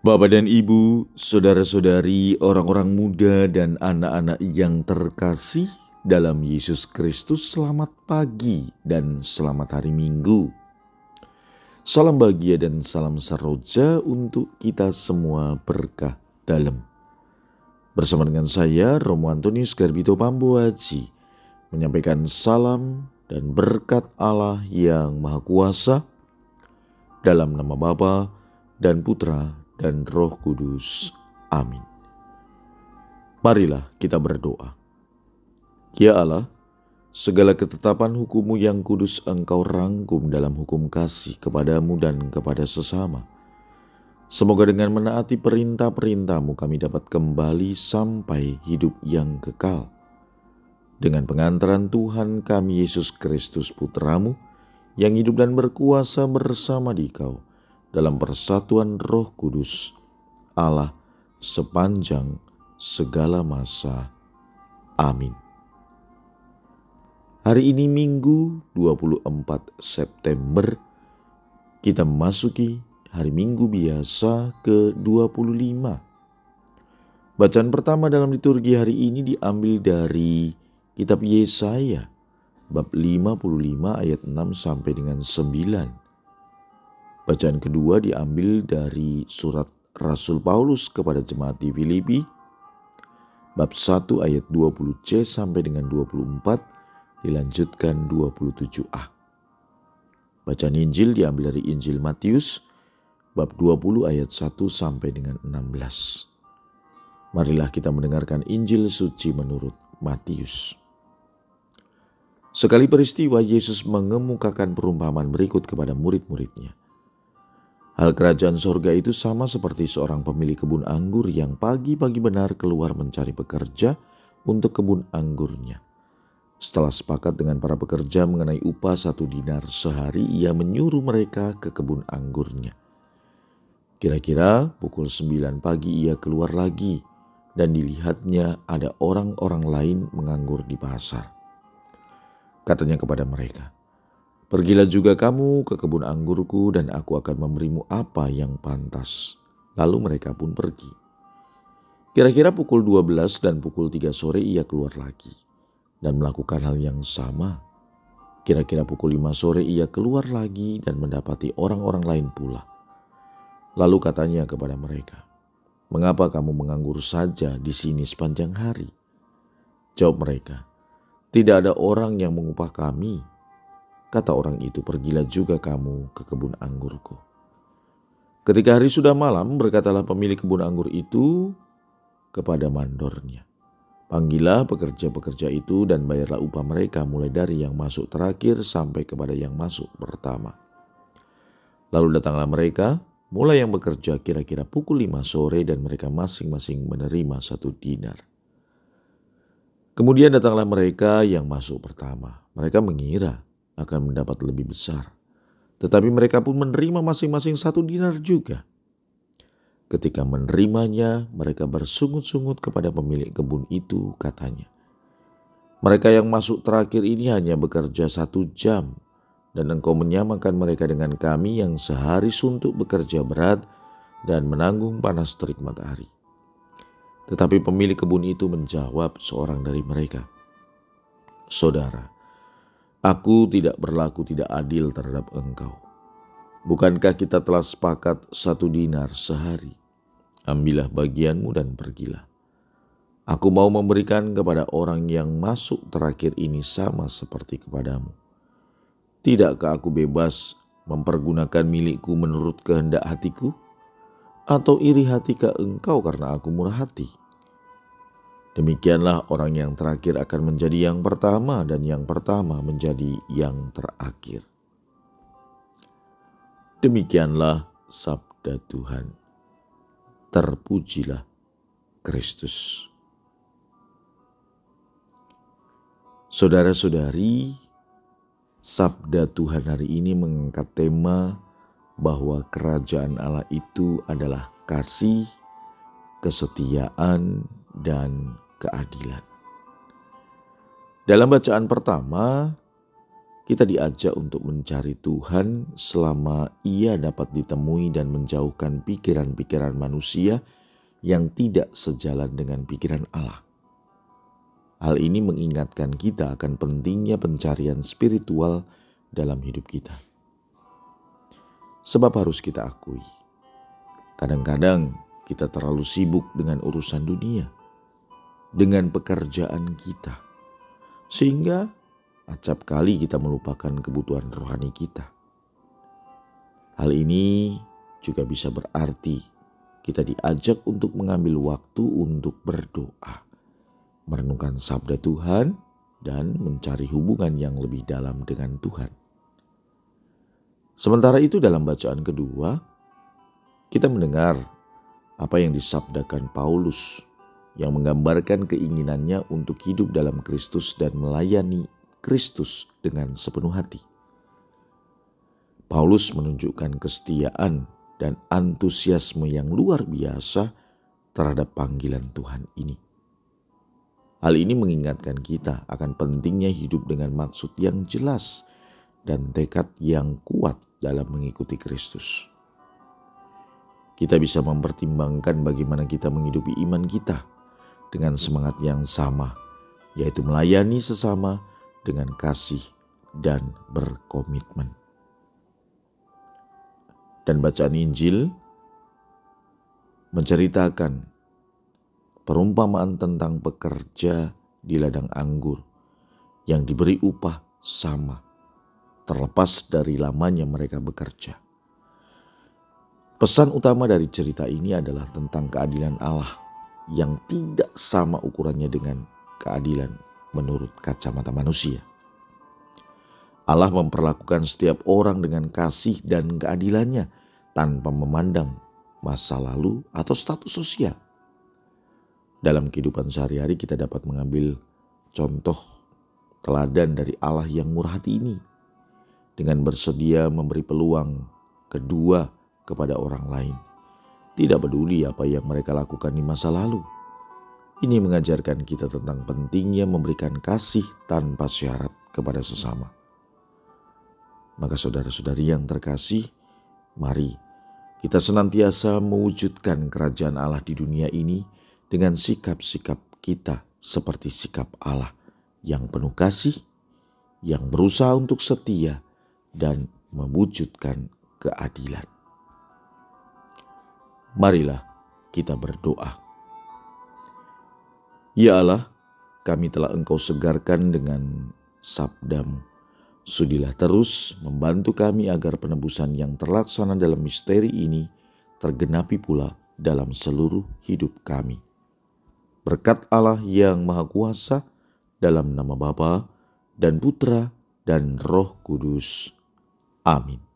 Bapak dan Ibu, saudara-saudari, orang-orang muda dan anak-anak yang terkasih dalam Yesus Kristus, selamat pagi dan selamat hari Minggu. Salam bahagia dan salam saroja untuk kita semua berkah dalam. Bersama dengan saya, Romo Antonius Garbito Pambuaji, menyampaikan salam dan berkat Allah yang Maha Kuasa dalam nama Bapa dan Putra dan Roh Kudus. Amin. Marilah kita berdoa. Ya Allah, segala ketetapan hukummu yang kudus engkau rangkum dalam hukum kasih kepadamu dan kepada sesama. Semoga dengan menaati perintah-perintahmu kami dapat kembali sampai hidup yang kekal. Dengan pengantaran Tuhan kami Yesus Kristus Putramu, yang hidup dan berkuasa bersama di kau, dalam persatuan Roh Kudus, Allah sepanjang segala masa. Amin. Hari ini Minggu 24 September, kita memasuki hari Minggu biasa ke-25. Bacaan pertama dalam liturgi hari ini diambil dari kitab Yesaya bab 55 ayat 6 sampai dengan 9. Bacaan kedua diambil dari surat Rasul Paulus kepada jemaat di Filipi bab 1 ayat 20c sampai dengan 24 dilanjutkan 27a. Bacaan Injil diambil dari Injil Matius bab 20 ayat 1 sampai dengan 16. Marilah kita mendengarkan Injil suci menurut Matius. Sekali peristiwa Yesus mengemukakan perumpamaan berikut kepada murid-muridnya. Hal kerajaan sorga itu sama seperti seorang pemilik kebun anggur yang pagi-pagi benar keluar mencari pekerja untuk kebun anggurnya. Setelah sepakat dengan para pekerja mengenai upah satu dinar sehari, ia menyuruh mereka ke kebun anggurnya. Kira-kira pukul sembilan pagi ia keluar lagi dan dilihatnya ada orang-orang lain menganggur di pasar. Katanya kepada mereka, Pergilah juga kamu ke kebun anggurku dan aku akan memberimu apa yang pantas. Lalu mereka pun pergi. Kira-kira pukul 12 dan pukul 3 sore ia keluar lagi dan melakukan hal yang sama. Kira-kira pukul 5 sore ia keluar lagi dan mendapati orang-orang lain pula. Lalu katanya kepada mereka, "Mengapa kamu menganggur saja di sini sepanjang hari?" Jawab mereka, "Tidak ada orang yang mengupah kami." Kata orang itu, pergilah juga kamu ke kebun anggurku. Ketika hari sudah malam, berkatalah pemilik kebun anggur itu kepada mandornya. Panggillah pekerja-pekerja itu dan bayarlah upah mereka mulai dari yang masuk terakhir sampai kepada yang masuk pertama. Lalu datanglah mereka, mulai yang bekerja kira-kira pukul lima sore dan mereka masing-masing menerima satu dinar. Kemudian datanglah mereka yang masuk pertama. Mereka mengira akan mendapat lebih besar. Tetapi mereka pun menerima masing-masing satu dinar juga. Ketika menerimanya, mereka bersungut-sungut kepada pemilik kebun itu, katanya. Mereka yang masuk terakhir ini hanya bekerja satu jam, dan engkau menyamakan mereka dengan kami yang sehari suntuk bekerja berat dan menanggung panas terik matahari. Tetapi pemilik kebun itu menjawab seorang dari mereka, Saudara, Aku tidak berlaku tidak adil terhadap engkau. Bukankah kita telah sepakat satu dinar sehari? Ambillah bagianmu dan pergilah. Aku mau memberikan kepada orang yang masuk terakhir ini sama seperti kepadamu. Tidakkah aku bebas mempergunakan milikku menurut kehendak hatiku? Atau iri hati ke engkau karena aku murah hati?' Demikianlah orang yang terakhir akan menjadi yang pertama, dan yang pertama menjadi yang terakhir. Demikianlah sabda Tuhan. Terpujilah Kristus. Saudara-saudari, sabda Tuhan hari ini mengangkat tema bahwa kerajaan Allah itu adalah kasih, kesetiaan, dan keadilan. Dalam bacaan pertama, kita diajak untuk mencari Tuhan selama ia dapat ditemui dan menjauhkan pikiran-pikiran manusia yang tidak sejalan dengan pikiran Allah. Hal ini mengingatkan kita akan pentingnya pencarian spiritual dalam hidup kita. Sebab harus kita akui, kadang-kadang kita terlalu sibuk dengan urusan dunia, dengan pekerjaan kita, sehingga acap kali kita melupakan kebutuhan rohani kita. Hal ini juga bisa berarti kita diajak untuk mengambil waktu untuk berdoa, merenungkan sabda Tuhan, dan mencari hubungan yang lebih dalam dengan Tuhan. Sementara itu, dalam bacaan kedua, kita mendengar apa yang disabdakan Paulus yang menggambarkan keinginannya untuk hidup dalam Kristus dan melayani Kristus dengan sepenuh hati. Paulus menunjukkan kesetiaan dan antusiasme yang luar biasa terhadap panggilan Tuhan ini. Hal ini mengingatkan kita akan pentingnya hidup dengan maksud yang jelas dan tekad yang kuat dalam mengikuti Kristus. Kita bisa mempertimbangkan bagaimana kita menghidupi iman kita dengan semangat yang sama, yaitu melayani sesama dengan kasih dan berkomitmen. Dan bacaan Injil menceritakan perumpamaan tentang pekerja di ladang anggur yang diberi upah sama terlepas dari lamanya mereka bekerja. Pesan utama dari cerita ini adalah tentang keadilan Allah yang tidak sama ukurannya dengan keadilan menurut kacamata manusia. Allah memperlakukan setiap orang dengan kasih dan keadilannya tanpa memandang masa lalu atau status sosial. Dalam kehidupan sehari-hari kita dapat mengambil contoh teladan dari Allah yang murah hati ini dengan bersedia memberi peluang kedua kepada orang lain. Tidak peduli apa yang mereka lakukan di masa lalu ini mengajarkan kita tentang pentingnya memberikan kasih tanpa syarat kepada sesama. Maka saudara-saudari yang terkasih, mari kita senantiasa mewujudkan kerajaan Allah di dunia ini dengan sikap-sikap kita seperti sikap Allah yang penuh kasih, yang berusaha untuk setia dan mewujudkan keadilan. Marilah kita berdoa. Ya Allah, kami telah Engkau segarkan dengan sabdamu. Sudilah terus membantu kami agar penebusan yang terlaksana dalam misteri ini tergenapi pula dalam seluruh hidup kami. Berkat Allah yang Maha Kuasa, dalam nama Bapa dan Putra dan Roh Kudus. Amin.